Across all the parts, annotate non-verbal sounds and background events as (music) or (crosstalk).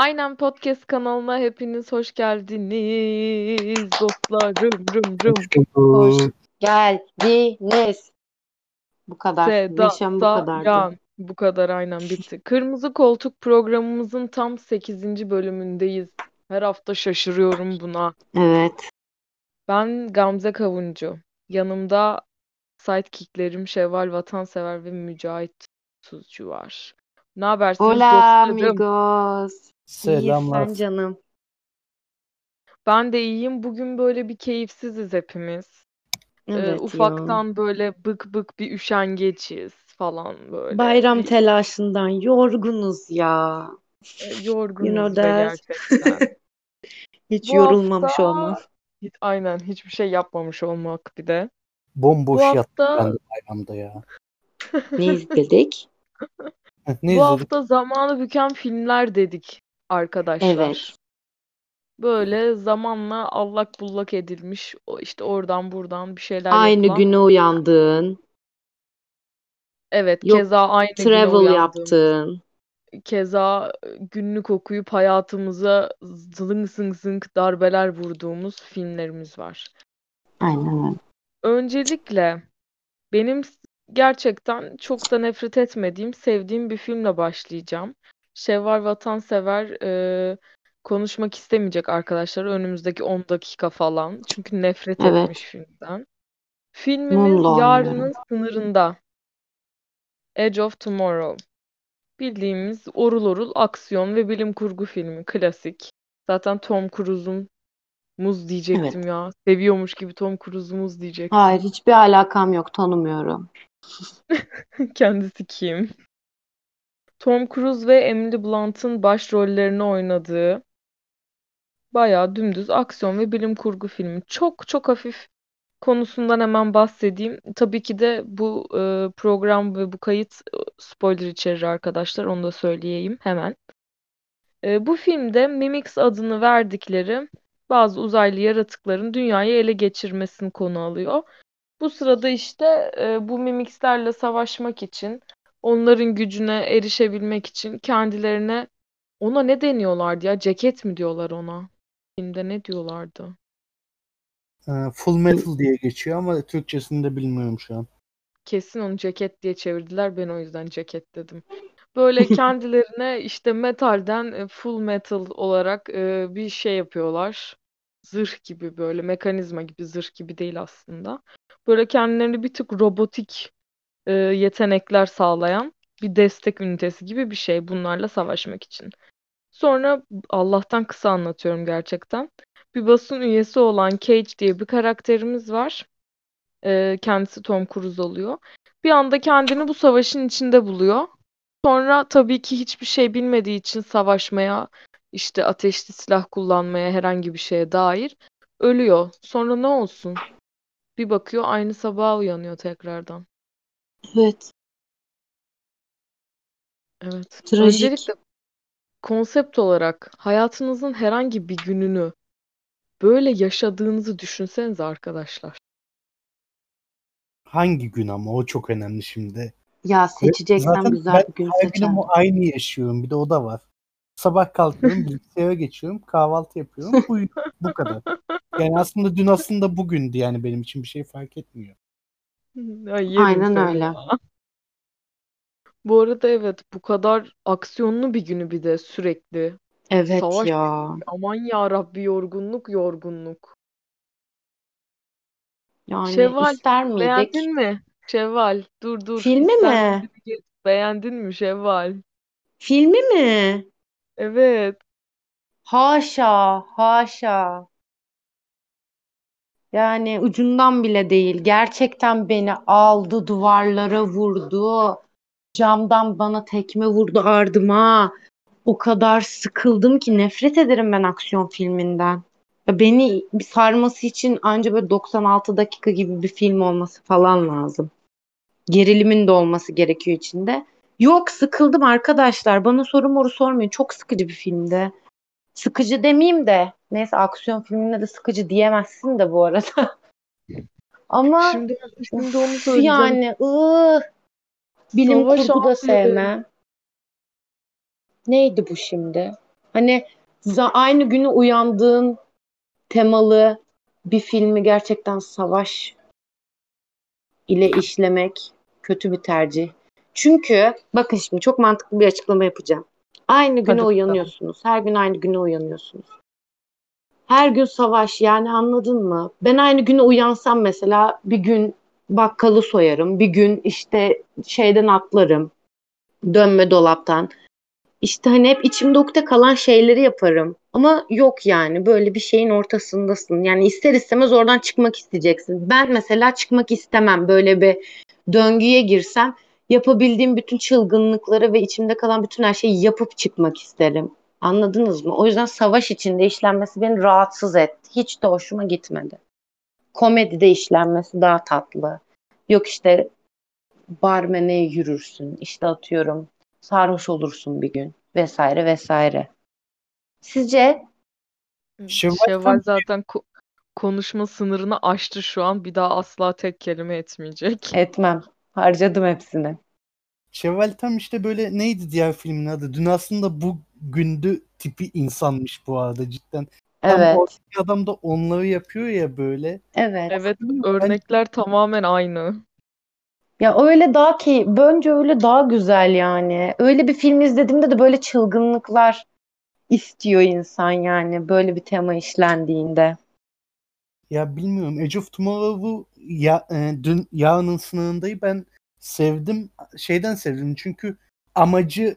Aynen Podcast kanalına hepiniz hoş geldiniz dostlarım rum rum. Hoş geldiniz. Bu kadar. Seda, Neşem bu kadardı. Sayan. Bu kadar aynen bitti. Kırmızı Koltuk programımızın tam 8. bölümündeyiz. Her hafta şaşırıyorum buna. Evet. Ben Gamze Kavuncu. Yanımda sidekicklerim Şevval Vatansever ve Mücahit Tuzcu var. Ne habersiniz Hola dostlarım? amigos. Selamlar. sen canım. Ben de iyiyim. Bugün böyle bir keyifsiziz hepimiz. Ee, Evet ya. ufaktan böyle bık bık bir üşengeçiz falan böyle. Bayram Bir telaşından yorgunuz ya. e, You yorgunuz know be that. gerçekten. (laughs) Hiç Bu yorulmamış hafta olmak. hiç, aynen hiçbir şey yapmamış olmak bir de. Bomboş Bu yattım ben hafta de bayramda ya. Ne izledik? (laughs) Heh, bu Ne izledik? hafta zamanı büken filmler dedik arkadaşlar. Evet. Böyle zamanla allak bullak edilmiş işte oradan buradan bir şeyler Aynı yapılan. güne uyandığın. Evet, Yok keza aynı güne travel uyandığımız. yaptığın. Keza günlük okuyup hayatımıza zılın zınk zınk darbeler vurduğumuz filmlerimiz var. Aynen öyle. Öncelikle benim gerçekten çok da nefret etmediğim, sevdiğim bir filmle başlayacağım. Şevval Vatansever e, konuşmak istemeyecek arkadaşlar önümüzdeki 10 dakika falan. Çünkü nefret Evet. etmiş filmden. Filmimiz Mumla Yarının oynuyor. Sınırında. Edge of Tomorrow. Bildiğimiz orul orul aksiyon ve bilim kurgu filmi. Klasik. Zaten Tom Cruise'un muz Evet. diyecektim ya. Seviyormuş gibi Tom Cruise'umuz diyecektim. Hayır hiçbir alakam yok tanımıyorum. (laughs) Kendisi kim? Tom Cruise ve Emily Blunt'ın başrollerini oynadığı bayağı dümdüz aksiyon ve bilim kurgu filmi. Çok çok hafif konusundan hemen bahsedeyim. Tabii ki de bu e, program ve bu kayıt e, spoiler içerir arkadaşlar. Onu da söyleyeyim hemen. E, bu filmde Mimics adını verdikleri bazı uzaylı yaratıkların dünyayı ele geçirmesini konu alıyor. Bu sırada işte e, bu Mimics'lerle savaşmak için, onların gücüne erişebilmek için kendilerine ona ne deniyorlardı ya? Ceket mi diyorlar ona? Filmde ne diyorlardı? Ee, Full Metal diye geçiyor ama Türkçesini de bilmiyorum şu an. Kesin onu ceket diye çevirdiler. Ben o yüzden ceket dedim. Böyle (laughs) kendilerine işte metalden e, full metal olarak e, bir şey yapıyorlar. Zırh gibi böyle mekanizma gibi zırh gibi değil aslında. Böyle kendilerini bir tık robotik e, yetenekler sağlayan bir destek ünitesi gibi bir şey bunlarla savaşmak için. Sonra Allah'tan kısa anlatıyorum gerçekten. Bir basın üyesi olan Cage diye bir karakterimiz var. E, kendisi Tom Cruise oluyor. Bir anda kendini bu savaşın içinde buluyor. Sonra tabii ki hiçbir şey bilmediği için savaşmaya, işte ateşli silah kullanmaya herhangi bir şeye dair ölüyor. Sonra ne olsun? Bir bakıyor aynı sabaha uyanıyor tekrardan. Evet. Evet. Trajik. Öncelikle konsept olarak hayatınızın herhangi bir gününü böyle yaşadığınızı düşünsenize arkadaşlar. Hangi gün ama o çok önemli şimdi. Ya Ve seçeceksem zaten güzel ben bir gün her günümü seçerdim. aynı yaşıyorum. Bir de o da var. Sabah kalkıyorum, (laughs) bilgisayara geçiyorum, kahvaltı yapıyorum. Bu, bu kadar. Yani aslında dün aslında bugündü yani benim için bir şey fark etmiyor. Yerim Aynen seni öyle. Bu arada evet bu kadar aksiyonlu bir günü bir de sürekli. Evet Savaş ya. aman ya Rabbi yorgunluk yorgunluk. Yani Şevval ister miydik? beğendin mi? Şevval dur dur Filmi ister mi? Geç. Beğendin mi Şevval? Filmi mi? Evet. Haşa, haşa. Yani ucundan bile değil. Gerçekten beni aldı, duvarlara vurdu. Camdan bana tekme vurdu ardıma. O kadar sıkıldım ki nefret ederim ben aksiyon filminden. Ya Beni sarması için anca böyle 96 dakika gibi bir film olması falan lazım. Gerilimin de olması gerekiyor içinde. Yok sıkıldım arkadaşlar. Bana soru moru sormayın. Çok sıkıcı bir filmdi. Sıkıcı demeyeyim de. Neyse aksiyon filmine de sıkıcı diyemezsin de bu arada. (laughs) Ama Şimdi şimdi onu söyleyeceğim. yani ıh, bilim Savaş kurgu da sevmem. Neydi bu şimdi? Hani aynı günü uyandığın temalı bir filmi gerçekten savaş ile işlemek kötü bir tercih. Çünkü bakın şimdi çok mantıklı bir açıklama yapacağım. Aynı güne Hadi uyanıyorsunuz. Her gün aynı güne uyanıyorsunuz. Her gün savaş yani anladın mı? Ben aynı güne uyansam mesela bir gün bakkalı soyarım. Bir gün işte şeyden atlarım. Dönme dolaptan. İşte hani hep içimde ukde kalan şeyleri yaparım. Ama yok yani böyle bir şeyin ortasındasın. Yani ister istemez oradan çıkmak isteyeceksin. Ben mesela çıkmak istemem. Böyle bir döngüye girsem yapabildiğim bütün çılgınlıkları ve içimde kalan bütün her şeyi yapıp çıkmak isterim. Anladınız mı? O yüzden savaş içinde işlenmesi beni rahatsız etti. Hiç de hoşuma gitmedi. Komedide işlenmesi daha tatlı. Yok işte barmene yürürsün. İşte atıyorum sarhoş olursun bir gün vesaire vesaire. Sizce Şevval Şevval tam- zaten ko- konuşma sınırını aştı şu an. Bir daha asla tek kelime etmeyecek. etmem. Harcadım hepsini. Şevval tam işte böyle neydi diğer filmin adı? Dün aslında bu gündü tipi insanmış bu arada cidden. Tam Evet. oradaki adam da onları yapıyor ya böyle. Evet. Evet, örnekler tamamen aynı. Ya öyle daha ki bence öyle daha güzel yani. Öyle bir film izlediğimde de böyle çılgınlıklar istiyor insan yani böyle bir tema işlendiğinde. Ya bilmiyorum. Age of Tomorrow'u ya, e, dün yarının sınırındayı ben sevdim. Şeyden sevdim çünkü amacı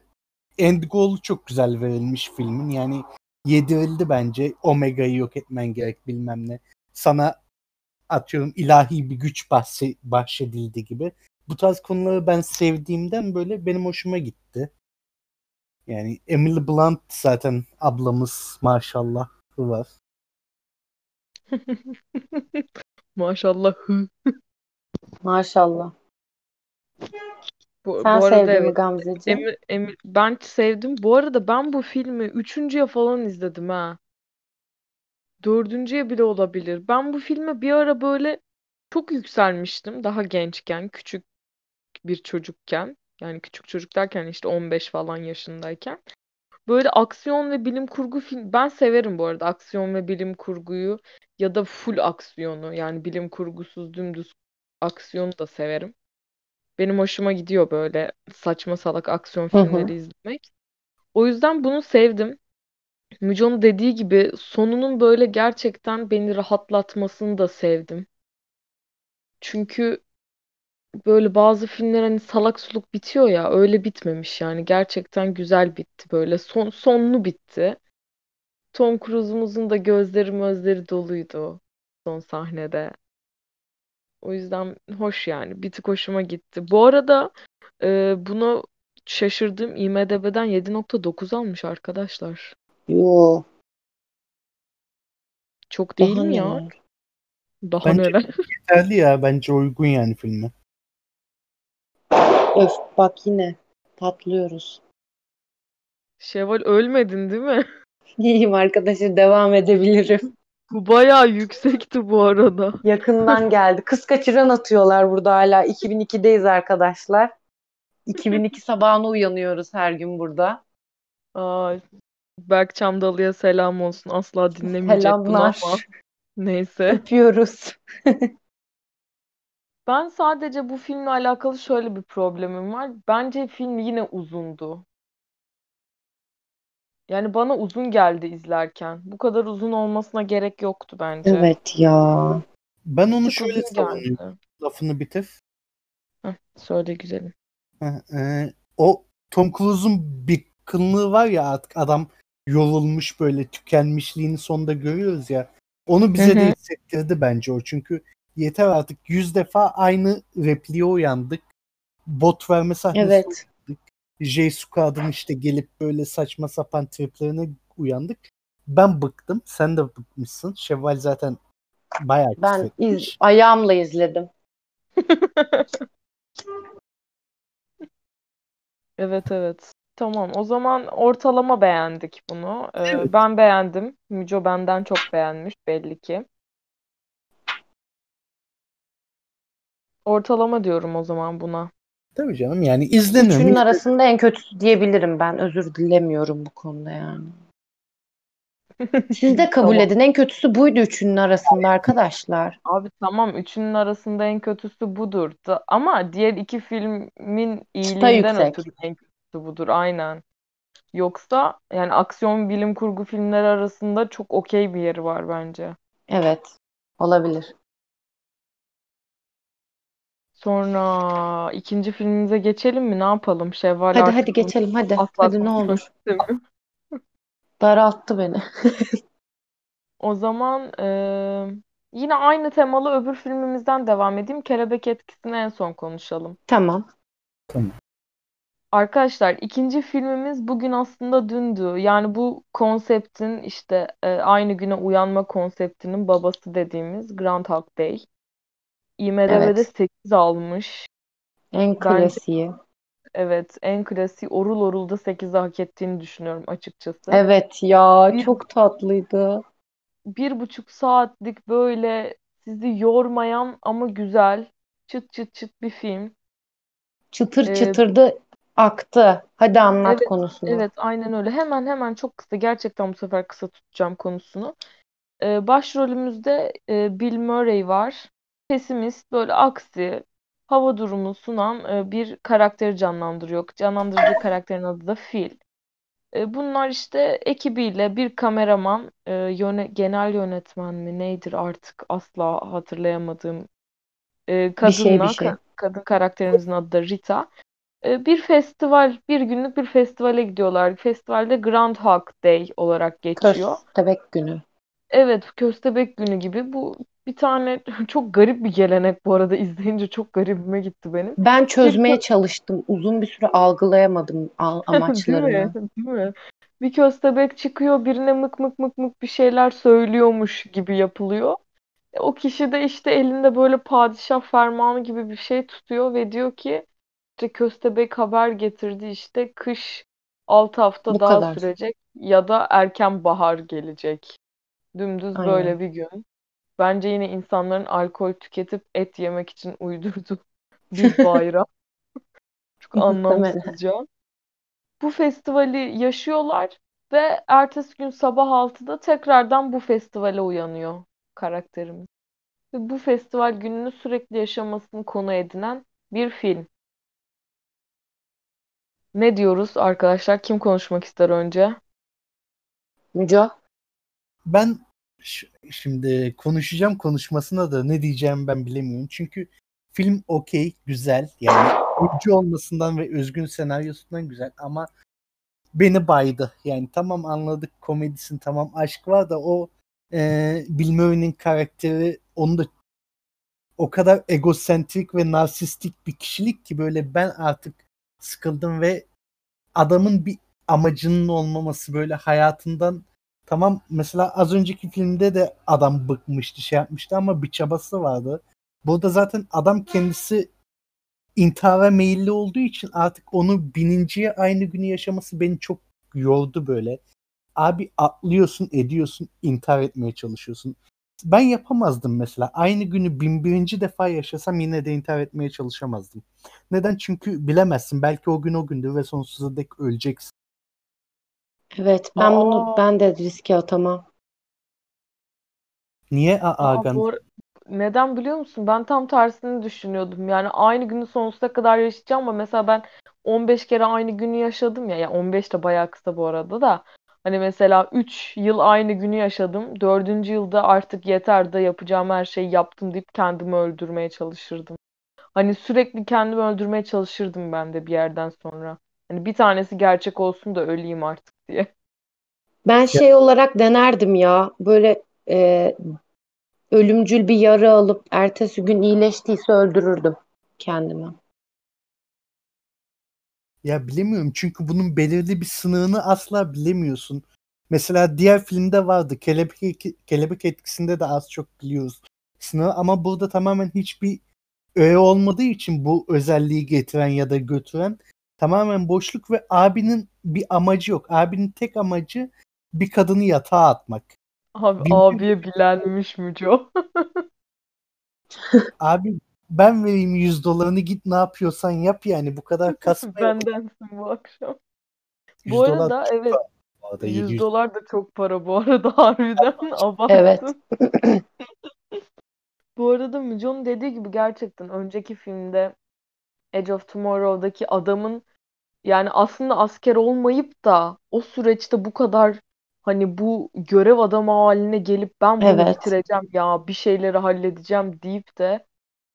end goal'u çok güzel verilmiş filmin. Yani yedirildi bence. Omega'yı yok etmen gerek bilmem ne. Sana atıyorum ilahi bir güç bahse, bahşedildi gibi. Bu tarz konuları ben sevdiğimden böyle benim hoşuma gitti. Yani Emily Blunt zaten ablamız maşallah var. (laughs) Maşallah. Hı. Maşallah. Bu, Sen bu arada sevdin mi. Gamzeciğim? Emir, Emir, ben sevdim. Bu arada ben bu filmi üçüncüye falan izledim ha. Dördüncüye bile olabilir. Ben bu filme bir ara böyle çok yükselmiştim. Daha gençken, küçük bir çocukken. Yani küçük çocuk derken işte 15 falan yaşındayken. Böyle aksiyon ve bilim kurgu film. Ben severim bu arada aksiyon ve bilim kurguyu ya da full aksiyonu. Yani bilim kurgusuz dümdüz aksiyonu da severim. Benim hoşuma gidiyor böyle saçma salak aksiyon Hı hı. filmleri izlemek. O yüzden bunu sevdim. Müco'nun dediği gibi sonunun böyle gerçekten beni rahatlatmasını da sevdim. Çünkü böyle bazı filmler hani salak suluk bitiyor ya öyle bitmemiş yani. Gerçekten güzel bitti böyle. Son, sonlu bitti. Tom Cruise'umuzun da gözleri gözleri doluydu son sahnede. O yüzden hoş yani. Bir tık hoşuma gitti. Bu arada e, bunu şaşırdım. IMDb'den 7.9 almış arkadaşlar. Yo, Çok değil daha mi ya? neler? Daha Bence- neler? (laughs) Yeterli ya bence uygun yani filme. Öf bak yine patlıyoruz. Şevval ölmedin değil mi? (laughs) İyiyim arkadaşlar devam edebilirim. Bu bayağı yüksekti bu arada. Yakından (laughs) geldi. Kız kaçıran atıyorlar burada hala. 2002'deyiz arkadaşlar. 2002 (laughs) sabahına uyanıyoruz her gün burada. Aa, Berk Çamdalı'ya selam olsun. Asla dinlemeyecek bunu Selamlar. ama. Neyse. Öpüyoruz. (laughs) Ben sadece bu filmle alakalı şöyle bir problemim var. Bence film yine uzundu. Yani bana uzun geldi izlerken. Bu kadar uzun olmasına gerek yoktu bence. Evet ya. Ben onu tık şöyle uzun savunuyorum. geldi. Lafını bitir. Heh, söyle güzelim. Heh, e, o Tom Cruise'un bir kıllığı var ya artık adam yorulmuş böyle tükenmişliğini sonunda görüyoruz ya. Onu bize Hı de hı. hissettirdi bence o. Çünkü yeter artık yüz defa aynı repliğe uyandık. Bot verme sahnesi Evet. J Squad'ın işte gelip böyle saçma sapan triplerine uyandık. Ben bıktım. Sen de bıkmışsın. Şevval zaten bayağı Ben iz, ayağımla izledim. (laughs) Evet evet. Tamam. O zaman ortalama beğendik bunu. Ee, Evet. ben beğendim. Müco benden çok beğenmiş belli ki. Ortalama diyorum o zaman buna. Tabii canım yani izlenir Üçünün arasında en kötüsü diyebilirim ben. Özür dilemiyorum bu konuda yani. (laughs) Siz de kabul Tamam. edin. En kötüsü buydu üçünün arasında arkadaşlar. Abi tamam üçünün arasında en kötüsü budur. Da, ama diğer iki filmin iyiliğinden ötürü en kötüsü budur. Aynen. Yoksa yani aksiyon bilim kurgu filmleri arasında çok okey bir yeri var bence. Evet. Olabilir. Sonra ikinci filmimize geçelim mi? Ne yapalım? Şevval Hadi artık hadi geçelim hadi. Hadi ne olur. (laughs) Daralttı beni. (laughs) O zaman eee, yine aynı temalı öbür filmimizden devam edeyim. Kelebek Etkisi'ni en son konuşalım. Tamam. Arkadaşlar ikinci filmimiz bugün aslında dündü. Yani bu konseptin işte e, aynı güne uyanma konseptinin babası dediğimiz Groundhog Day. IMDb'de Evet. 8 almış. En Bence klasiği. evet en klasiği Orul Orul'da 8'i hak ettiğini düşünüyorum açıkçası. Evet ya Bir, çok tatlıydı. bir buçuk saatlik böyle sizi yormayan ama güzel çıt çıt çıt bir film. Çıtır Ee, çıtırdı aktı. Hadi anlat evet konusunu. evet aynen öyle. Hemen hemen çok kısa gerçekten bu sefer kısa tutacağım konusunu. Ee, başrolümüzde e, Bill Murray var. Pesimist, böyle aksi, hava durumu sunan e, bir karakteri canlandırıyor. Canlandırdığı karakterin adı da Phil. E, bunlar işte ekibiyle bir kameraman, e, yöne- genel yönetmen mi neydir artık asla hatırlayamadığım e, Bir şey bir kadınla, şey. ka- kadın karakterimizin adı da Rita. E, bir festival, bir günlük bir festivale gidiyorlar. Festivalde Groundhog Day olarak geçiyor. Köstebek günü. Evet, Köstebek Günü gibi. Bu bir tane (laughs) çok garip bir gelenek bu arada izleyince çok garibime gitti benim. Ben Bir çözmeye kö- çalıştım. Uzun bir süre algılayamadım al- (laughs) değil mi? amaçlarını. Değil mi? Bir köstebek çıkıyor, birine mık mık mık mık bir şeyler söylüyormuş gibi yapılıyor. E, O kişi de işte elinde böyle padişah fermanı gibi bir şey tutuyor ve diyor ki işte köstebek haber getirdi işte kış 6 hafta Bu daha kadar. sürecek ya da erken bahar gelecek. Dümdüz Aynen. böyle bir gün. Bence yine insanların alkol tüketip et yemek için uydurduğu (laughs) bir bayram. (laughs) Çok anlamsızca. Bu festivali yaşıyorlar ve ertesi gün sabah 6'da tekrardan bu festivale uyanıyor karakterimiz. Ve bu festival gününü sürekli yaşamasını konu edinen bir film. Ne diyoruz arkadaşlar? Kim konuşmak ister önce? Müco. Ben şimdi konuşacağım konuşmasına da ne diyeceğimi ben bilemiyorum. Çünkü film okey, güzel. Yani oyuncu olmasından ve özgün senaryosundan güzel ama beni baydı. Yani tamam anladık komedisin tamam aşk var da o e, Bill karakteri onu da o kadar egosentrik ve narsistik bir kişilik ki böyle ben artık sıkıldım ve adamın bir amacının olmaması böyle hayatından tamam mesela az önceki filmde de adam bıkmıştı şey yapmıştı ama bir çabası vardı. Burada zaten adam kendisi intihara meyilli olduğu için artık onu bininciye aynı günü yaşaması beni çok yordu böyle. Abi atlıyorsun ediyorsun intihar etmeye çalışıyorsun. Ben yapamazdım mesela. Aynı günü bin birinci defa yaşasam yine de intihar etmeye çalışamazdım. Neden? Çünkü bilemezsin. Belki o gün o gündür ve sonsuza dek öleceksin. Evet ben bunu Aa, ben de riske atamam. Niye aa ar- neden biliyor musun? Ben tam tersini düşünüyordum. Yani aynı günü sonsuza kadar yaşayacağım ama mesela ben 15 kere aynı günü yaşadım ya. Ya 15 de bayağı kısa bu arada da. Hani mesela 3 yıl aynı günü yaşadım. 4. yılda artık yeter de yapacağım her şeyi yaptım deyip kendimi öldürmeye çalışırdım. Hani sürekli kendimi öldürmeye çalışırdım ben de bir yerden sonra. Hani bir tanesi gerçek olsun da öleyim artık (laughs) diye. Ben Ya, şey olarak denerdim ya. Böyle e, ölümcül bir yara alıp ertesi gün iyileştiyse öldürürdüm kendimi. ya bilemiyorum çünkü bunun belirli bir sınırını asla bilemiyorsun. Mesela diğer filmde vardı. Kelebek, kelebek etkisinde de az çok biliyoruz sınırı ama burada tamamen hiçbir öğe olmadığı için bu özelliği getiren ya da götüren tamamen boşluk ve abinin bir amacı yok. Abinin tek amacı bir kadını yatağa atmak. Abi bir abiye bilenmiş Müco. (laughs) abi ben vereyim 100 dolarını git ne yapıyorsan yap yani bu kadar (laughs) kasma. Bendensin bu akşam. 100 Bu dolar arada çok evet bu arada. 100 700. dolar da çok para bu arada (laughs) harbiden abarttın. Evet. Bu arada Müco'nun dediği gibi gerçekten önceki filmde Edge of Tomorrow'daki adamın yani aslında asker olmayıp da o süreçte bu kadar hani bu görev adamı haline gelip ben bunu Evet. bitireceğim ya bir şeyleri halledeceğim deyip de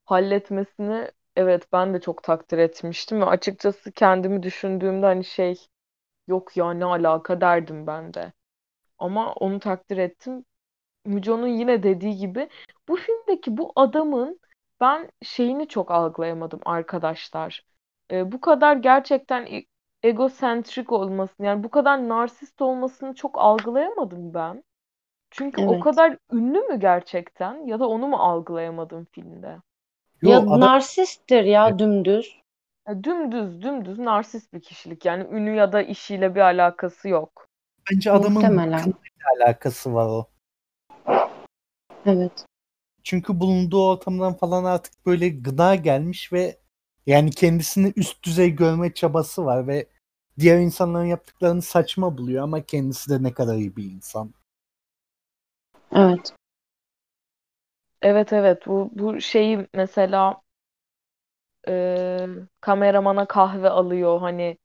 halletmesini evet ben de çok takdir etmiştim ve açıkçası kendimi düşündüğümde hani şey yok ya ne alaka derdim ben de. Ama onu takdir ettim. Müco'nun yine dediği gibi bu filmdeki bu adamın ben şeyini çok algılayamadım arkadaşlar. Ee, bu kadar gerçekten e- egosentrik olmasını yani bu kadar narsist olmasını çok algılayamadım ben. Çünkü o Evet. kadar ünlü mü gerçekten ya da onu mu algılayamadım filmde? Yo, Ya adam narsisttir ya dümdüz. Ya dümdüz dümdüz narsist bir kişilik yani ünlü ya da işiyle bir alakası yok. bence adamın Muhtemelen. alakası var o. Evet. Çünkü bulunduğu ortamdan falan artık böyle gıda gelmiş ve yani kendisini üst düzey görme çabası var ve diğer insanların yaptıklarını saçma buluyor ama kendisi de ne kadar iyi bir insan. Evet. Evet evet bu bu şeyi mesela e, kameramana kahve alıyor hani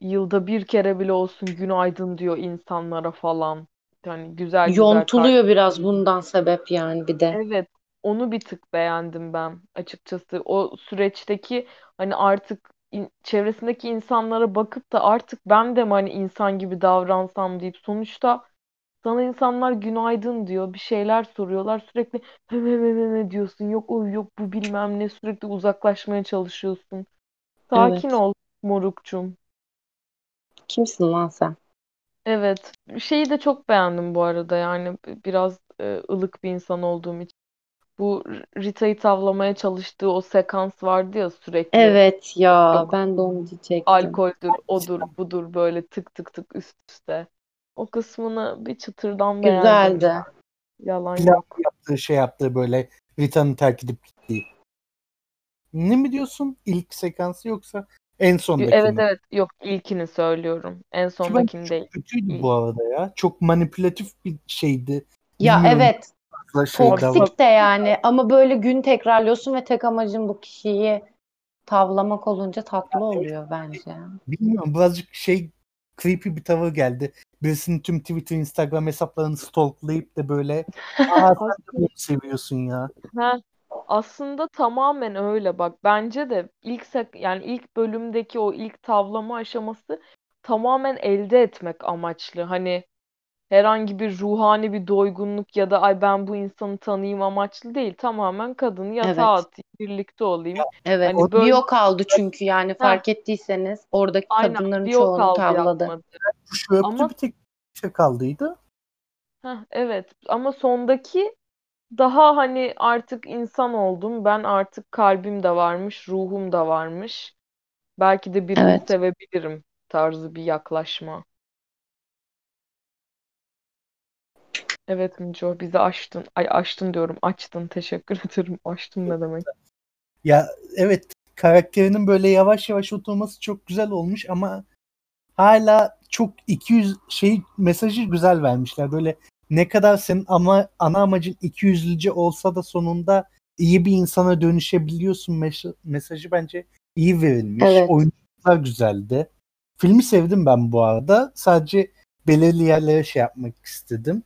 yılda bir kere bile olsun günaydın diyor insanlara falan. Yani güzel güzel Yontuluyor biraz bundan sebep yani bir de. Evet, onu bir tık beğendim ben açıkçası. O süreçteki hani artık in- çevresindeki insanlara bakıp da artık ben de mi hani insan gibi davransam deyip sonuçta sana insanlar günaydın diyor, bir şeyler soruyorlar sürekli he he he he he diyorsun. Yok o yok bu bilmem ne sürekli uzaklaşmaya çalışıyorsun. Sakin Evet. ol morukçum. Kimsin lan sen? Evet, şeyi de çok beğendim bu arada yani biraz e, ılık bir insan olduğum için. Bu Rita'yı tavlamaya çalıştığı o sekans vardı ya sürekli. Evet ya Yok ben de onu diyecektim. alkoldür, odur, budur böyle tık tık tık üst üste. O kısmını bir çıtırdan beğendim. Güzeldi. Yalan yok. yaptığı şey yaptığı böyle Rita'nın terk edip gittiği. Ne mi diyorsun? İlk sekansı yoksa en sondaki Evet evet yok ilkini söylüyorum. En sondakini çok değil. kötüydü İlk. bu arada ya. Çok manipülatif bir şeydi. Ya Bilmiyorum evet şey toksik de yani ama böyle gün tekrarlıyorsun ve tek amacın bu kişiyi tavlamak olunca tatlı oluyor bence. Bilmiyorum birazcık şey creepy bir tavır geldi. Birisinin tüm Twitter, Instagram hesaplarını stalklayıp da böyle (laughs) aa sen de bunu seviyorsun ya. Ha, aslında tamamen öyle bak. Bence de ilk sek yani ilk bölümdeki o ilk tavlama aşaması tamamen elde etmek amaçlı. Hani herhangi bir ruhani bir doygunluk ya da ay ben bu insanı tanıyayım amaçlı değil. Tamamen kadını yatağa Evet. atayım, birlikte olayım. Evet. Hani böyle Bio kaldı çünkü yani ha, fark ettiyseniz oradaki aynen kadınların çoğunu tavladı. yapmadı. Şu öptü Ama bir tek şey kaldıydı. heh, evet ama sondaki daha hani artık insan oldum. Ben artık kalbim de varmış, ruhum da varmış. Belki de birini Evet. sevebilirim tarzı bir yaklaşma. Evet Müco bizi açtın. Ay açtın diyorum. Açtın. Teşekkür (laughs) ederim. Açtın ne demek? Ya evet karakterinin böyle yavaş yavaş oturması çok güzel olmuş ama hala çok 200 şey mesajı güzel vermişler. Böyle ne kadar senin ama ana amacın 200'lüce olsa da sonunda iyi bir insana dönüşebiliyorsun mes- mesajı bence iyi verilmiş. Evet. Oyuncular güzeldi. Filmi sevdim ben bu arada. Sadece belirli yerlere şey yapmak istedim.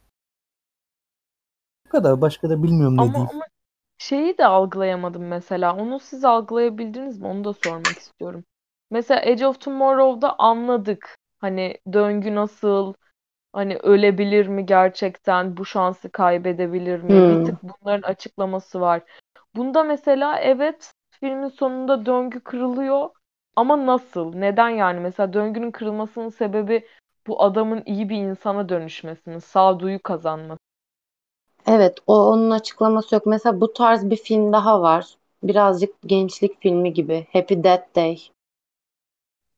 Bu kadar. Başka da bilmiyorum ne Ama diyeyim. ama şeyi de algılayamadım mesela. Onu siz algılayabildiniz mi? Onu da sormak istiyorum. Mesela Edge of Tomorrow'da anladık. Hani döngü nasıl, hani ölebilir mi gerçekten, bu şansı kaybedebilir mi? Bir Hmm. tık bunların açıklaması var. Bunda mesela evet filmin sonunda döngü kırılıyor ama nasıl? Neden yani? Mesela döngünün kırılmasının sebebi bu adamın iyi bir insana dönüşmesinin, sağduyu kazanması. Evet, o onun açıklaması yok. Mesela bu tarz bir film daha var. Birazcık gençlik filmi gibi. Happy Death Day.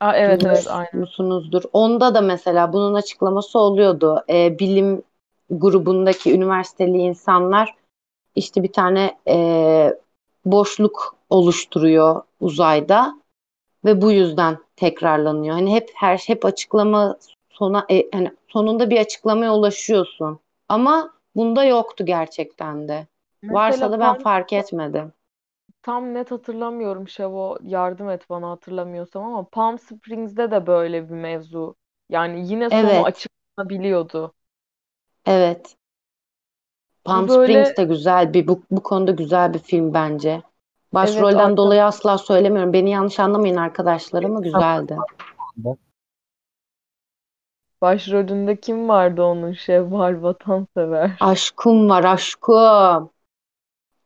Aa, evet evet aynen. musunuzdur? Onda da mesela bunun açıklaması oluyordu. Ee, bilim grubundaki üniversiteli insanlar işte bir tane e, boşluk oluşturuyor uzayda ve bu yüzden tekrarlanıyor. Hani hep her hep açıklama sona e, hani sonunda bir açıklamaya ulaşıyorsun. Ama bunda yoktu gerçekten de. Varsa Mesela da ben fark etmedim. Tam net hatırlamıyorum Şevo yardım et bana hatırlamıyorsam ama Palm Springs'de de böyle bir mevzu. Yani yine sonu Evet, açıklanabiliyordu. evet. Palm Bu Springs böyle de güzel bir bu, bu konuda güzel bir film bence. evet Başrolden arka dolayı asla söylemiyorum. Beni yanlış anlamayın arkadaşlar ama güzeldi. başrolünde kim vardı onun Şevval Vatansever. Aşkım var aşkım.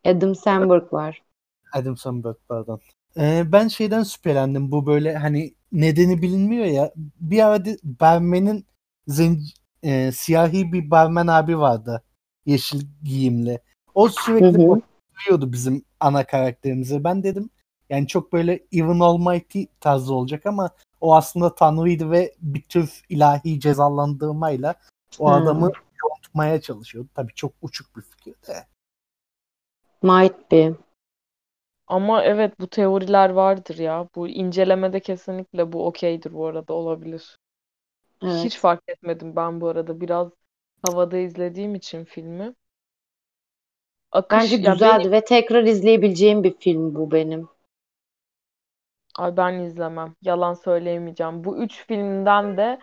Adam Sandberg var. Adam Sandberg pardon. Ee, ben şeyden şüphelendim. Bu böyle hani nedeni bilinmiyor ya. Bir arada barmenin zenci, e, siyahi bir barmen abi vardı. Yeşil giyimli. O sürekli bakıyordu bizim ana karakterimize. Ben dedim yani çok böyle Even Almighty tarzı olacak ama o aslında Tanrı'ydı ve bir tür ilahi cezalandırmayla o Hı. adamı yontmaya çalışıyordu. Tabii çok uçuk bir fikir de. Might be. Ama evet bu teoriler vardır ya. Bu incelemede kesinlikle bu okeydir bu arada olabilir. Hiç Evet. fark etmedim ben bu arada. Biraz havada izlediğim için filmi. Akış Bence ya benim güzeldi ve tekrar izleyebileceğim bir film bu benim. ay ben izlemem. Yalan söyleyemeyeceğim. Bu üç filmden de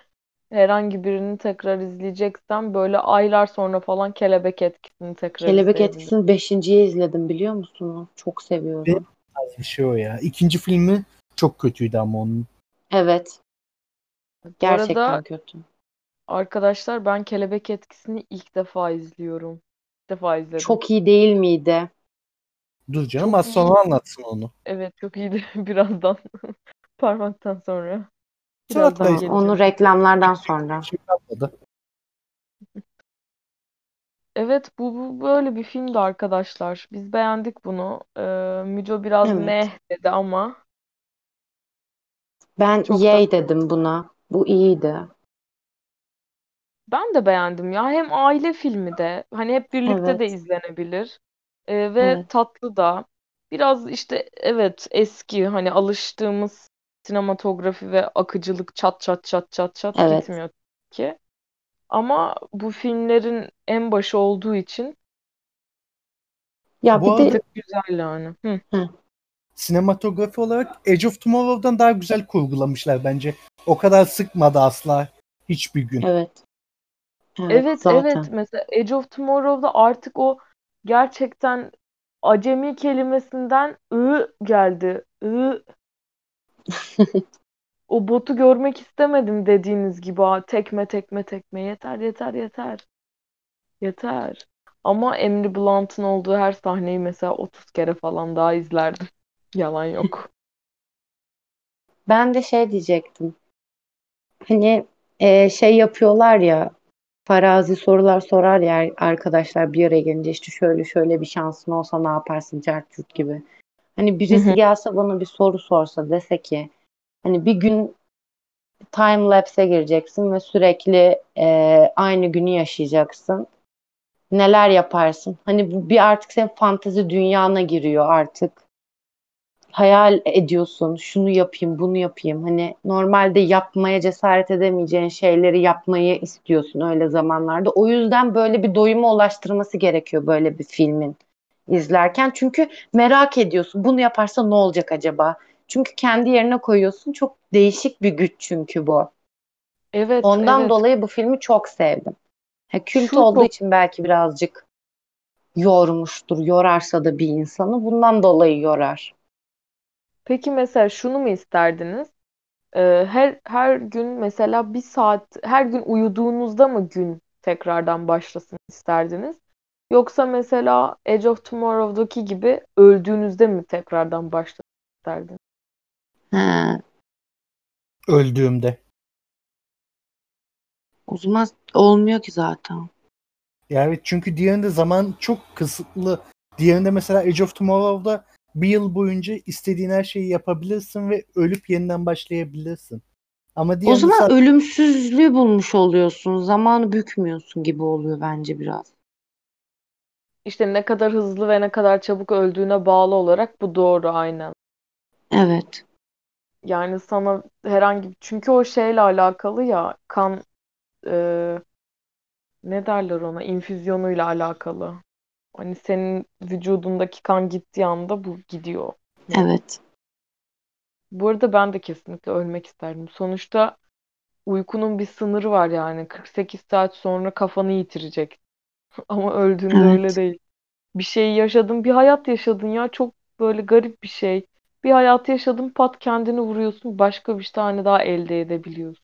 herhangi birini tekrar izleyeceksem böyle aylar sonra falan Kelebek Etkisi'ni tekrar Kelebek. Etkisi'ni beşinciye izledim biliyor musunuz? Çok seviyorum. tarz bir şey o ya. İkinci filmi çok kötüydü ama onun. Evet. Gerçekten arada kötü. arkadaşlar ben Kelebek Etkisi'ni ilk defa izliyorum. İlk defa izledim. Çok iyi değil miydi? Dur canım Çok az iyi. sonra anlatsın onu. Evet çok iyiydi (laughs) birazdan. (laughs) Parmaktan sonra. Geleceğim. onu reklamlardan sonra. Şey. Evet bu, bu böyle bir filmdi arkadaşlar. Biz beğendik bunu. Ee, Müco biraz Evet. meh dedi ama Ben çok da yay dedim buna. Bu iyiydi. ben de beğendim ya. Hem aile filmi de hani hep birlikte de Evet. izlenebilir. Ee, ve Evet. tatlı da. Biraz işte evet eski hani alıştığımız sinematografi ve akıcılık çat çat çat çat çat Evet. gitmiyor ki. Ama bu filmlerin en başı olduğu için Ya Bu bir de güzel yani. Hı. Hı, sinematografi olarak Edge of Tomorrow'dan daha güzel kurgulamışlar bence. O kadar sıkmadı asla hiçbir gün. evet. Evet Evet evet mesela Edge of Tomorrow'da artık o gerçekten acemi kelimesinden ı geldi. I (laughs) o botu görmek istemedim dediğiniz gibi ha, tekme tekme tekme yeter yeter yeter yeter. Ama Emily Blunt'ın olduğu her sahneyi mesela 30 kere falan daha izlerdim. (laughs) Yalan yok. Ben de şey diyecektim. Hani e, şey yapıyorlar ya farazi sorular sorar ya arkadaşlar bir araya gelince işte şöyle şöyle bir şansın olsa ne yaparsın cart gibi. Hani birisi gelse bana bir soru sorsa dese ki hani bir gün time lapse'e gireceksin ve sürekli e, aynı günü yaşayacaksın. Neler yaparsın? Hani bu bir artık senin fantezi dünyana giriyor artık. Hayal ediyorsun, şunu yapayım, bunu yapayım. Hani normalde yapmaya cesaret edemeyeceğin şeyleri yapmayı istiyorsun öyle zamanlarda. O yüzden böyle bir doyuma ulaştırması gerekiyor böyle bir filmin izlerken. Çünkü merak ediyorsun. Bunu yaparsa ne olacak acaba? Çünkü kendi yerine koyuyorsun. Çok değişik bir güç çünkü bu. Evet Ondan evet dolayı bu filmi çok sevdim. Ha, kült şu olduğu çok için belki birazcık yormuştur. Yorarsa da bir insanı bundan dolayı yorar. peki mesela şunu mu isterdiniz? Ee, her her gün mesela bir saat her gün uyuduğunuzda mı gün tekrardan başlasın isterdiniz? Yoksa mesela Edge of Tomorrow'daki gibi öldüğünüzde mi tekrardan başlasın isterdiniz? He, Öldüğümde. o zaman olmuyor ki zaten. Ya evet çünkü diğerinde zaman çok kısıtlı. Diğerinde mesela Edge of Tomorrow'da bir yıl boyunca istediğin her şeyi yapabilirsin ve ölüp yeniden başlayabilirsin. Ama O diğerinde zaman sadece ölümsüzlüğü bulmuş oluyorsun. Zamanı bükmüyorsun gibi oluyor bence biraz. İşte ne kadar hızlı ve ne kadar çabuk öldüğüne bağlı olarak bu doğru aynen. Evet. Yani sana herhangi çünkü o şeyle alakalı ya kan e, ne derler ona infüzyonuyla alakalı. Hani senin vücudundaki kan gittiği anda bu gidiyor. Evet. Bu arada ben de kesinlikle ölmek isterdim. Sonuçta uykunun bir sınırı var yani. 48 saat sonra kafanı yitirecek. (laughs) Ama öldüğünde Evet. öyle değil. Bir şey yaşadın, bir hayat yaşadın ya. Çok böyle garip bir şey. Bir hayatı yaşadın, pat kendini vuruyorsun. Başka bir tane daha elde edebiliyorsun.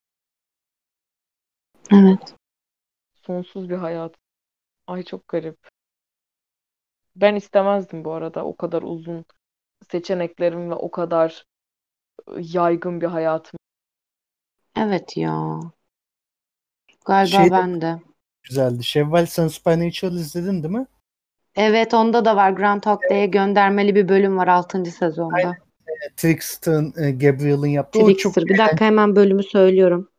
Evet. Sonsuz bir hayat. Ay çok garip. Ben istemezdim bu arada o kadar uzun seçeneklerim ve o kadar yaygın bir hayatım. Evet ya. Galiba Şey de- ben de. Güzeldi. Şevval sen Supernatural izledin değil mi? Evet onda da var. Groundhog Day'e göndermeli bir bölüm var 6. sezonda. Trixton, e, Gabriel'ın yaptığı. O çok Trickster. Bir dakika hemen bölümü söylüyorum.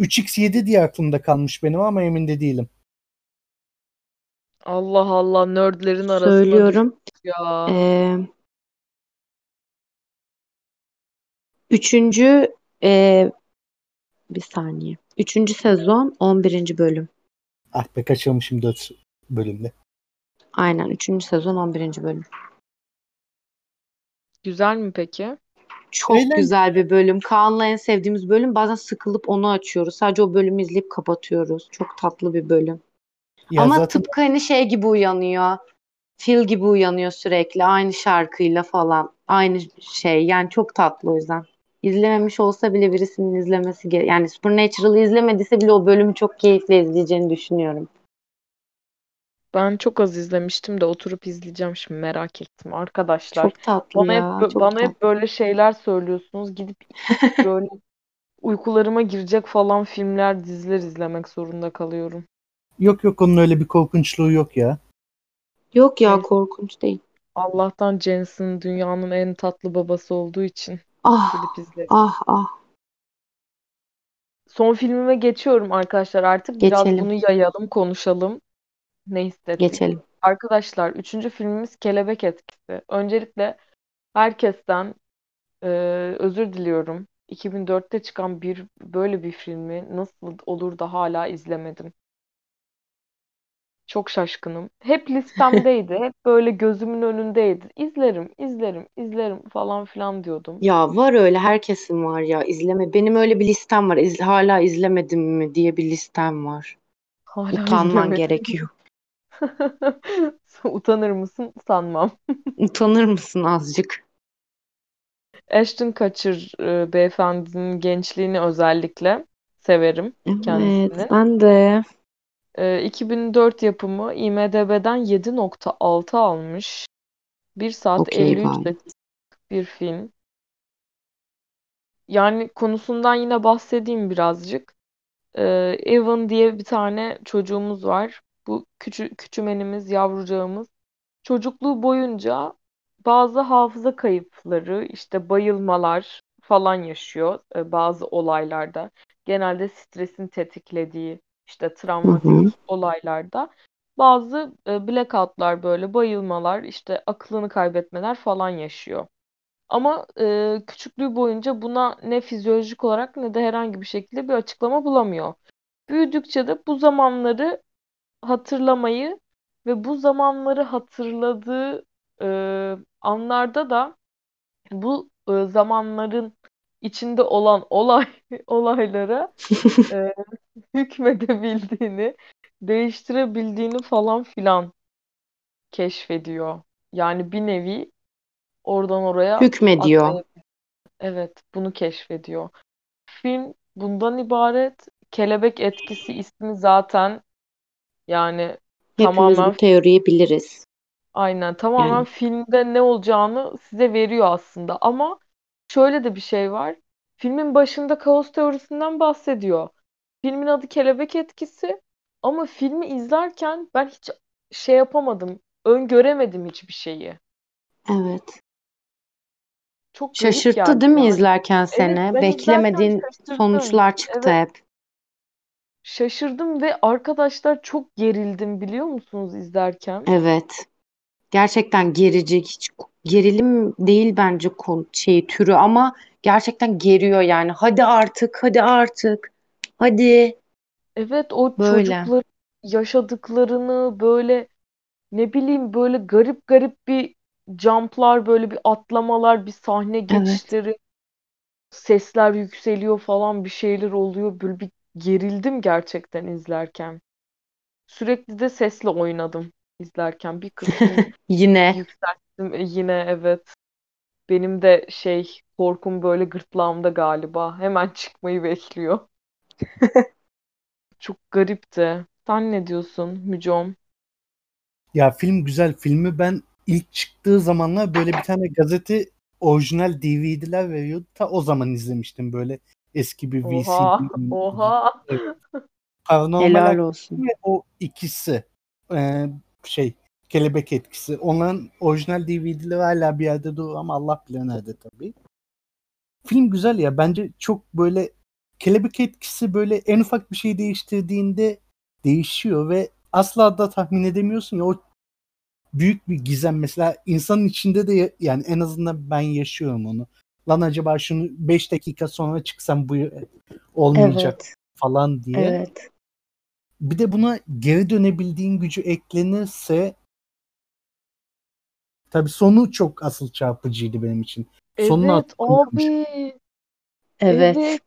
3x7 diye aklımda kalmış benim ama emin de değilim. Allah Allah nerdlerin arasına Söylüyorum. ya. Ee, üçüncü ee, bir saniye. Üçüncü sezon 11. bölüm. Ah be kaçırmışım 4 bölümde. Aynen. Üçüncü sezon 11. bölüm. Güzel mi peki? Çok Eğlen- güzel bir bölüm. Kaan'la en sevdiğimiz bölüm. Bazen sıkılıp onu açıyoruz. Sadece o bölümü izleyip kapatıyoruz. Çok tatlı bir bölüm. Ya Ama zaten tıpkı hani şey gibi uyanıyor. Phil gibi uyanıyor sürekli. Aynı şarkıyla falan. Aynı şey. Yani çok tatlı o yüzden. İzlememiş olsa bile birisinin izlemesi gere Yani Supernatural'ı izlemediyse bile o bölümü çok keyifle izleyeceğini düşünüyorum. Ben çok az izlemiştim de oturup izleyeceğim şimdi merak ettim. Arkadaşlar Çok tatlı bana ya. hep Çok bana tatlı. hep böyle şeyler söylüyorsunuz. Gidip (laughs) böyle uykularıma girecek falan filmler, diziler izlemek zorunda kalıyorum. yok yok onun öyle bir korkunçluğu yok ya. Yok ya korkunç değil. Allah'tan Jensen dünyanın en tatlı babası olduğu için Ah gidip izlerim. ah ah. Son filmime geçiyorum arkadaşlar artık. Biraz Geçelim. bunu yayalım, konuşalım. Ne hissettik? Geçelim. Arkadaşlar üçüncü filmimiz Kelebek Etkisi. Öncelikle herkesten e, özür diliyorum. 2004'te çıkan bir böyle bir filmi nasıl olur da hala izlemedim. Çok şaşkınım. Hep listemdeydi. Hep böyle gözümün önündeydi. İzlerim, izlerim, izlerim falan filan diyordum. Ya var öyle herkesin var ya izleme. Benim öyle bir listem var. İz- hala izlemedim mi diye bir listem var. Hala Utanman izlemedim. gerekiyor. (laughs) Utanır mısın? Sanmam. (laughs) Utanır mısın azıcık? Ashton Kutcher e, beyefendinin gençliğini özellikle severim Evet, kendisini. ben de. E, 2004 yapımı IMDb'den 7.6 almış. 1 saat Okey 53 gayet. dakika bir film. Yani konusundan yine bahsedeyim birazcık. E, Evan diye bir tane çocuğumuz var. Bu küçü, küçümenimiz, yavrucağımız çocukluğu boyunca bazı hafıza kayıpları, işte bayılmalar falan yaşıyor e, bazı olaylarda. Genelde stresin tetiklediği işte Hı hı. travmatik olaylarda bazı e, blackoutlar böyle bayılmalar, işte aklını kaybetmeler falan yaşıyor. Ama e, küçüklüğü boyunca buna ne fizyolojik olarak ne de herhangi bir şekilde bir açıklama bulamıyor. Büyüdükçe de bu zamanları hatırlamayı ve bu zamanları hatırladığı e, anlarda da bu e, zamanların içinde olan olay (laughs) olaylara e, (laughs) (laughs) hükmedebildiğini, değiştirebildiğini falan filan keşfediyor. Yani bir nevi oradan oraya Hükmediyor. Evet, bunu keşfediyor. Film bundan ibaret. Kelebek Etkisi ismi zaten yani Hepimiz tamamen bu teoriyi biliriz. Aynen tamamen Yani filmde ne olacağını size veriyor aslında ama şöyle de bir şey var. Filmin başında kaos teorisinden bahsediyor. Filmin adı Kelebek Etkisi ama filmi izlerken ben hiç şey yapamadım, öngöremedim hiçbir şeyi. evet. Çok Şaşırttı geldi değil mi yani. izlerken Evet seni? izlerken Beklemediğin sonuçlar çıktı Evet hep. şaşırdım ve arkadaşlar çok gerildim biliyor musunuz izlerken? Evet. Gerçekten gerici. Hiç gerilim değil bence konu şey türü ama gerçekten geriyor yani. Hadi artık, hadi artık. Hadi. Evet o Böyle. çocukların yaşadıklarını böyle ne bileyim böyle garip garip bir jumplar böyle bir atlamalar bir sahne Evet. geçişleri sesler yükseliyor falan bir şeyler oluyor böyle bir gerildim gerçekten izlerken. Sürekli de sesle oynadım izlerken bir kısmını (laughs) Yine. yükselttim E, yine evet. Benim de şey korkum böyle gırtlağımda galiba. Hemen çıkmayı bekliyor. (laughs) Çok garipti. Sen ne diyorsun Mücom? Ya film güzel. Filmi ben ilk çıktığı zamanlar böyle bir tane gazete orijinal DVD'ler veriyordu. Ta o zaman izlemiştim böyle eski bir VCD. Oha, oha. Paranormal Helal olsun. ve o ikisi e, şey kelebek etkisi. Onların orijinal DVD'leri hala bir yerde duruyor ama Allah bilir nerede tabii. Film güzel ya. Bence çok böyle kelebek etkisi böyle en ufak bir şey değiştirdiğinde değişiyor ve asla da tahmin edemiyorsun ya o büyük bir gizem mesela insanın içinde de ya- yani en azından ben yaşıyorum onu. Lan acaba şunu 5 dakika sonra çıksam bu olmayacak Evet. falan diye. Evet. Bir de buna geri dönebildiğin gücü eklenirse tabii sonu çok asıl çarpıcıydı benim için. Sonunu Evet atlamış. abi. Evet. Evet.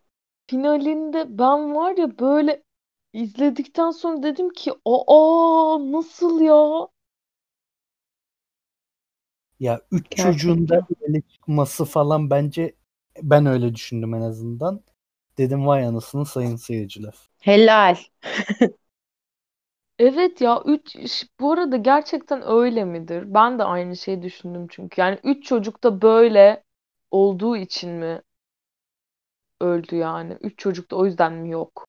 Finalinde ben var ya böyle izledikten sonra dedim ki aa nasıl ya? Ya üç çocuğun da Gerçekten. öyle çıkması falan bence ben öyle düşündüm en azından. Dedim vay anasını sayın seyirciler. Helal. (laughs) Evet ya üç bu arada gerçekten öyle midir? Ben de aynı şeyi düşündüm çünkü. Yani üç çocuk da böyle olduğu için mi öldü yani? Üç çocuk da o yüzden mi yok?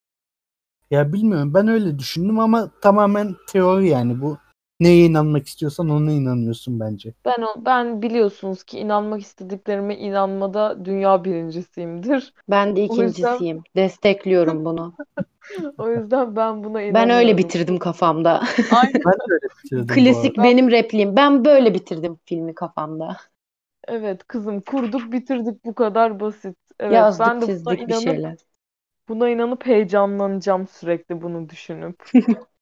Ya bilmiyorum ben öyle düşündüm ama tamamen teori yani bu neye inanmak istiyorsan ona inanıyorsun bence. Ben o, ben biliyorsunuz ki inanmak istediklerime inanmada dünya birincisiyimdir. Ben de O yüzden ikincisiyim. Destekliyorum bunu. (laughs) o yüzden ben buna Ben öyle inanıyorum. bitirdim kafamda. Aynen. Ben de öyle bitirdim bu Klasik Ben benim repliğim. Ben böyle bitirdim filmi kafamda. evet kızım kurduk bitirdik bu kadar basit. Evet Yazdık ben de buna çizdik bir inanıp şeyler. buna inanıp heyecanlanacağım sürekli bunu düşünüp. (laughs)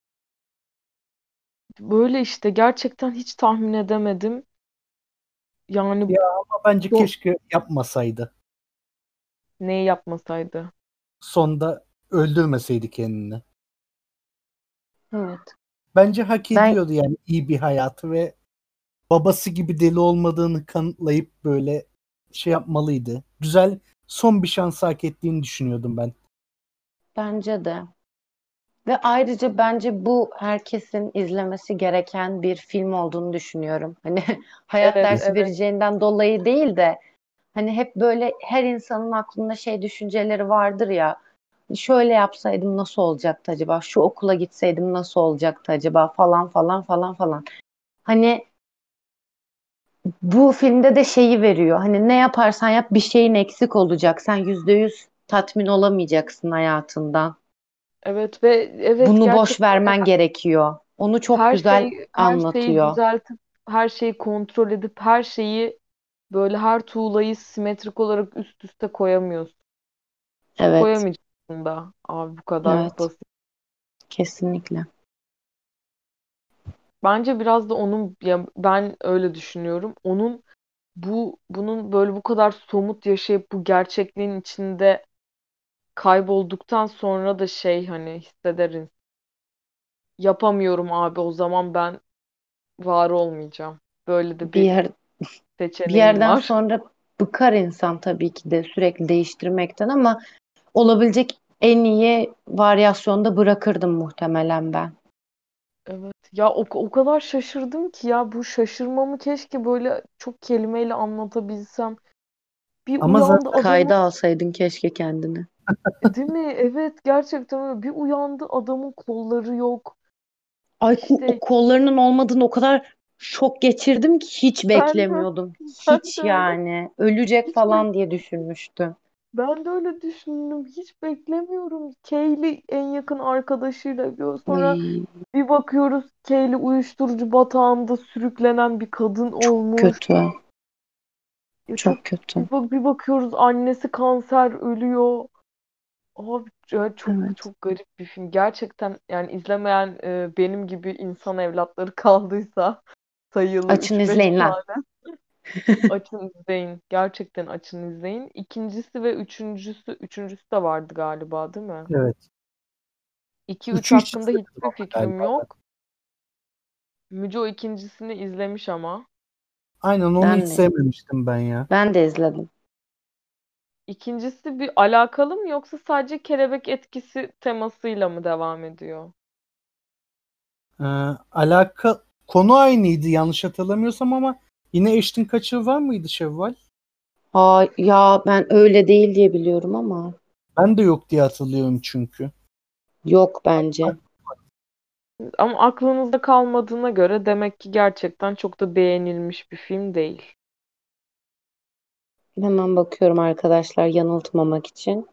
Böyle işte gerçekten hiç tahmin edemedim. Yani Ya ama bence bu keşke yapmasaydı. neyi yapmasaydı. Sonda öldürmeseydi kendini. Evet. Bence hak Ben ediyordu yani iyi bir hayatı ve babası gibi deli olmadığını kanıtlayıp böyle şey yapmalıydı. Güzel son bir şans hak ettiğini düşünüyordum ben. bence de. Ve ayrıca bence bu herkesin izlemesi gereken bir film olduğunu düşünüyorum. Hani (laughs) hayat Evet dersi evet vereceğinden dolayı değil de hani hep böyle her insanın aklında şey düşünceleri vardır ya. Şöyle yapsaydım nasıl olacaktı acaba? Şu okula gitseydim nasıl olacaktı acaba? Falan falan falan falan. Hani bu filmde de şeyi veriyor. Hani ne yaparsan yap bir şeyin eksik olacak. Sen yüzde yüz tatmin olamayacaksın hayatından. evet ve evet Bunu boş vermen gerekiyor. Onu çok her güzel şey her şeyi anlatıyor. düzeltip her şeyi kontrol edip her şeyi böyle her tuğlayı simetrik olarak üst üste koyamıyorsun. Evet, Koyamayacaksın da abi bu kadar evet, basit. kesinlikle. Bence biraz da onun ya ben öyle düşünüyorum. Onun bu bunun böyle bu kadar somut yaşayıp bu gerçekliğin içinde kaybolduktan sonra da şey hani hissederin. Yapamıyorum abi o zaman ben var olmayacağım. Böyle de Bir bir yer, bir seçeneğim yerden var. sonra bıkar insan tabii ki de sürekli değiştirmekten ama olabilecek en iyi varyasyonda bırakırdım muhtemelen ben. Evet. Ya o, o kadar şaşırdım ki ya bu şaşırmamı keşke böyle çok kelimeyle anlatabilsem. Bir Ama uyandı zaten adamın Kayda alsaydın keşke kendini. değil mi? Evet gerçekten öyle. Bir uyandı adamın kolları yok. Ay İşte kollarının olmadığını o kadar şok geçirdim ki hiç ben de beklemiyordum. ben Hiç de öyle. yani ölecek Hiç bek falan diye düşünmüştüm. Ben de öyle düşündüm. Hiç beklemiyorum. Kaylee en yakın arkadaşıyla gör. Sonra Ay bir bakıyoruz Kaylee uyuşturucu batağında sürüklenen bir kadın çok olmuş. kötü. Ya çok Çok kötü. bir, bak- bir bakıyoruz annesi kanser ölüyor. Abi ya çok Evet. çok garip bir film. Gerçekten yani izlemeyen e, benim gibi insan evlatları kaldıysa sayılı Açın 3-5 izleyin lan. tane. (laughs) Açın izleyin. Gerçekten açın izleyin. İkincisi ve üçüncüsü, üçüncüsü de vardı galiba değil mi? Evet. 2-3 Üçü hiç hakkında izlemedim hiçbir fikrim galiba yok. Müco ikincisini izlemiş ama. Aynen onu Ben hiç de. sevmemiştim ben ya. Ben de izledim. İkincisi bir alakalı mı yoksa sadece kelebek etkisi temasıyla mı devam ediyor? Ee, alaka konu aynıydı yanlış hatırlamıyorsam ama yine Ashton Kutcher var mıydı Şevval? Ha, ya ben öyle değil diye biliyorum ama Ben de yok diye hatırlıyorum çünkü. yok bence. Ama aklınızda kalmadığına göre demek ki gerçekten çok da beğenilmiş bir film değil. Hemen bakıyorum arkadaşlar yanıltmamak için.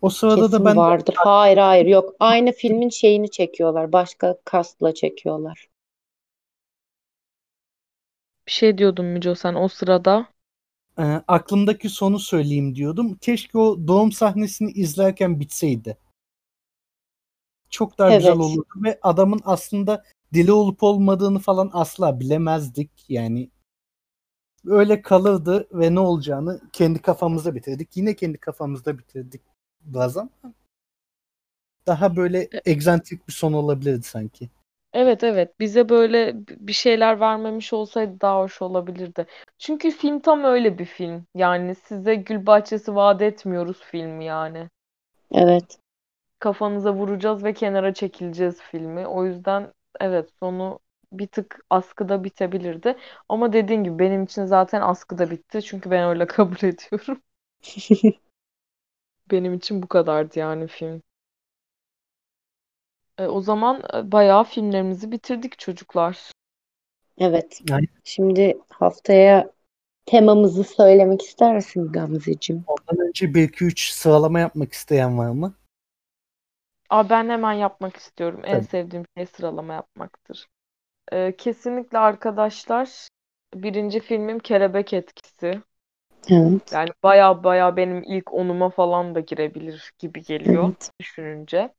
O sırada Kesin da ben de vardır. Hayır hayır yok. Aynı filmin şeyini çekiyorlar. Başka kastla çekiyorlar. Bir şey diyordun Müco sen o sırada. e, aklımdaki sonu söyleyeyim diyordum. Keşke o doğum sahnesini izlerken bitseydi. Çok daha güzel Evet. olurdu ve adamın aslında dili olup olmadığını falan asla bilemezdik. Yani öyle kalırdı ve ne olacağını kendi kafamızda bitirdik. Yine kendi kafamızda bitirdik biraz ama daha böyle egzantrik bir son olabilirdi sanki. Evet evet bize böyle bir şeyler vermemiş olsaydı daha hoş olabilirdi. Çünkü film tam öyle bir film. Yani size gül bahçesi vaat etmiyoruz filmi yani. Evet. Kafanıza vuracağız ve kenara çekileceğiz filmi. O yüzden evet sonu bir tık askıda bitebilirdi. Ama dediğin gibi benim için zaten askıda bitti. Çünkü ben öyle (laughs) kabul ediyorum. (laughs) Benim için bu kadardı yani film. E, o zaman e, bayağı filmlerimizi bitirdik çocuklar. Evet. Yani- Şimdi haftaya temamızı söylemek ister misin Gamzeciğim? Ondan önce 1-2-3 sıralama yapmak isteyen var mı? Aa, ben hemen yapmak istiyorum. En Tabii. sevdiğim şey sıralama yapmaktır. E, kesinlikle arkadaşlar birinci filmim Kelebek Etkisi. Evet. Yani baya baya benim ilk onuma falan da girebilir gibi geliyor Evet. düşününce.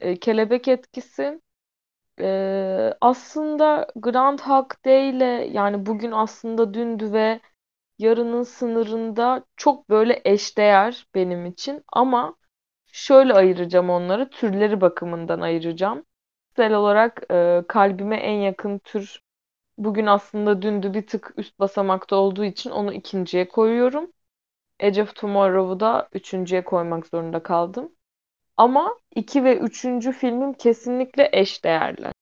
E, kelebek etkisi e, aslında Groundhog Day ile yani bugün aslında dündü ve yarının sınırında çok böyle eşdeğer benim için ama şöyle ayıracağım onları türleri bakımından ayıracağım. Kişisel olarak e, kalbime en yakın tür bugün aslında dündü bir tık üst basamakta olduğu için onu ikinciye koyuyorum. Edge of Tomorrow'u da üçüncüye koymak zorunda kaldım. Ama 2 ve 3. filmim kesinlikle eşdeğerler.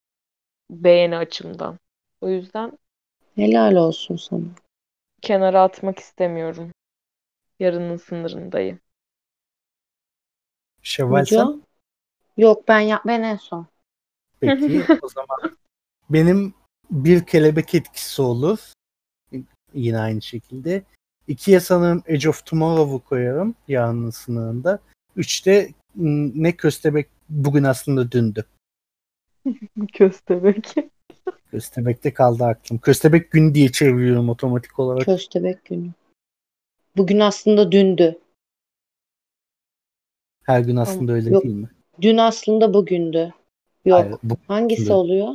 Beğeni açımdan. O yüzden Helal olsun sana. kenara atmak istemiyorum. Yarının sınırındayım. Şevval sen? Yok ben ya ben en son. Peki (laughs) o zaman benim bir kelebek etkisi olur. Yine aynı şekilde. İkiye sanırım Edge of Tomorrow'u koyarım yarının sınırında. Üçte ne köstebek bugün aslında dündü. (laughs) Köstebek. Köstebek'te kaldı aklım. Köstebek gün diye çeviriyorum otomatik olarak. Köstebek günü. Bugün aslında dündü. Her gün aslında öyle Yok. değil mi? Dün aslında bugündü. Yok. Hayır, bu- Hangisi Bugün. oluyor?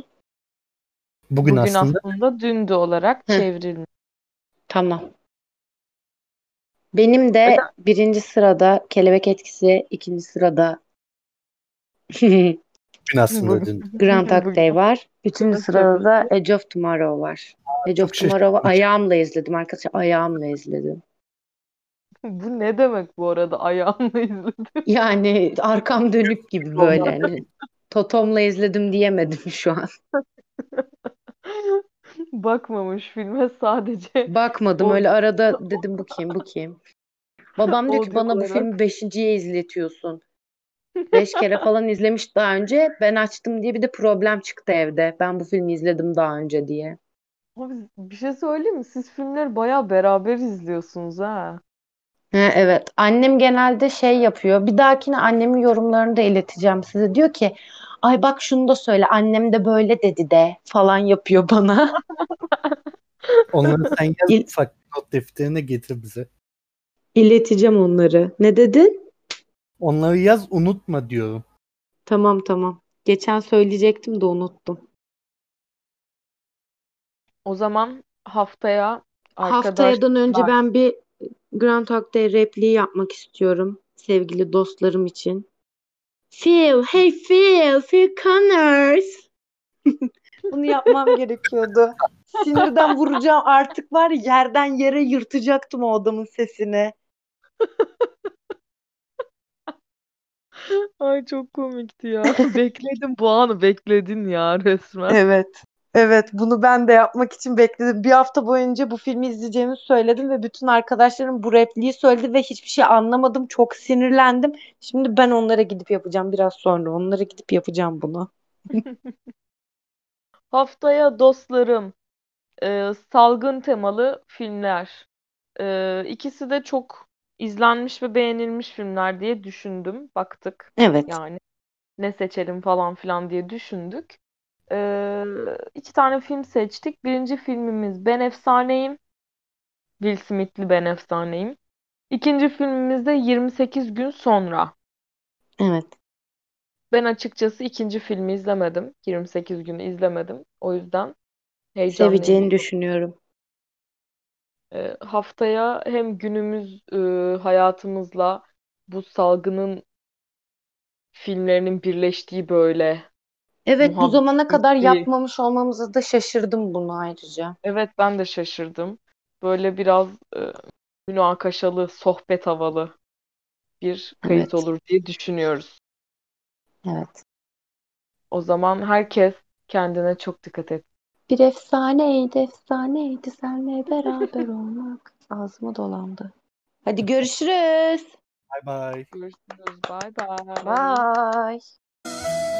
bugün, Bugün aslında aslında dündü olarak çevrilmiş. Tamam. Benim de Neden? birinci sırada kelebek etkisi, ikinci sırada (laughs) aslında. Groundhog Bugün. Day var. Üçüncü sırada da Edge of Tomorrow var. Edge of çok şaşırdım. Tomorrow'u ayağımla izledim arkadaşlar. Ayağımla izledim. Bu ne demek bu arada ayağımla izledim. (laughs) Yani arkam dönük gibi böyle. Hani totomla izledim diyemedim şu an. (laughs) (laughs) Bakmamış filme sadece Bakmadım O- öyle arada dedim bu kim bu kim. Babam diyor ki bana bu olarak. filmi beşinciye izletiyorsun. (laughs) Beş kere falan izlemiş daha önce. Ben açtım diye bir de problem çıktı evde. Ben bu filmi izledim daha önce diye. Abi bir şey söyleyeyim mi? Siz filmleri bayağı beraber izliyorsunuz ha. Evet. Annem genelde şey yapıyor. Bir dahakine annemin yorumlarını da ileteceğim size. Diyor ki ay bak şunu da söyle annem de böyle dedi de falan yapıyor bana. (laughs) Onları sen yaz İl- ufak not defterine getir bize. İleteceğim onları. Ne dedin? Onları yaz unutma diyorum. Tamam tamam. Geçen söyleyecektim de unuttum. O zaman haftaya Haftayadan önce arkadaşlar ben bir Grand Day repliği yapmak istiyorum. Sevgili dostlarım için. Phil, hey Phil, Phil Connors. (laughs) Bunu yapmam gerekiyordu. Sinirden vuracağım artık var ya, yerden yere yırtacaktım o adamın sesini. Ay çok komikti ya. Bekledim bu anı bekledin ya resmen. Evet. Evet, bunu ben de yapmak için bekledim. Bir hafta boyunca bu filmi izleyeceğimi söyledim ve bütün arkadaşlarım bu repliği söyledi ve hiçbir şey anlamadım. Çok sinirlendim. Şimdi ben onlara gidip yapacağım biraz sonra. Onlara gidip yapacağım bunu. (laughs) Haftaya dostlarım e, salgın temalı filmler. E, ikisi de çok izlenmiş ve beğenilmiş filmler diye düşündüm. Baktık Evet. yani ne seçelim falan filan diye düşündük. E, iki tane film seçtik. Birinci filmimiz Ben Efsaneyim. Will Smith'li Ben Efsaneyim. İkinci filmimiz de 28 gün sonra. Evet. Ben açıkçası ikinci filmi izlemedim. 28 günü izlemedim. O yüzden Seveceğini heyecanlıyım. düşünüyorum. Ee, haftaya hem günümüz e, hayatımızla bu salgının filmlerinin birleştiği böyle Evet, bu zamana kadar yapmamış olmamıza da şaşırdım bunu ayrıca. Evet ben de şaşırdım. Böyle biraz e, münakaşalı, sohbet havalı bir kayıt Evet. olur diye düşünüyoruz. Evet. O zaman herkes kendine çok dikkat et. Bir efsaneydi, efsaneydi senle beraber (laughs) olmak. Ağzıma dolandı. Hadi görüşürüz. Bye bye. Görüşürüz. Bye bye. Bye.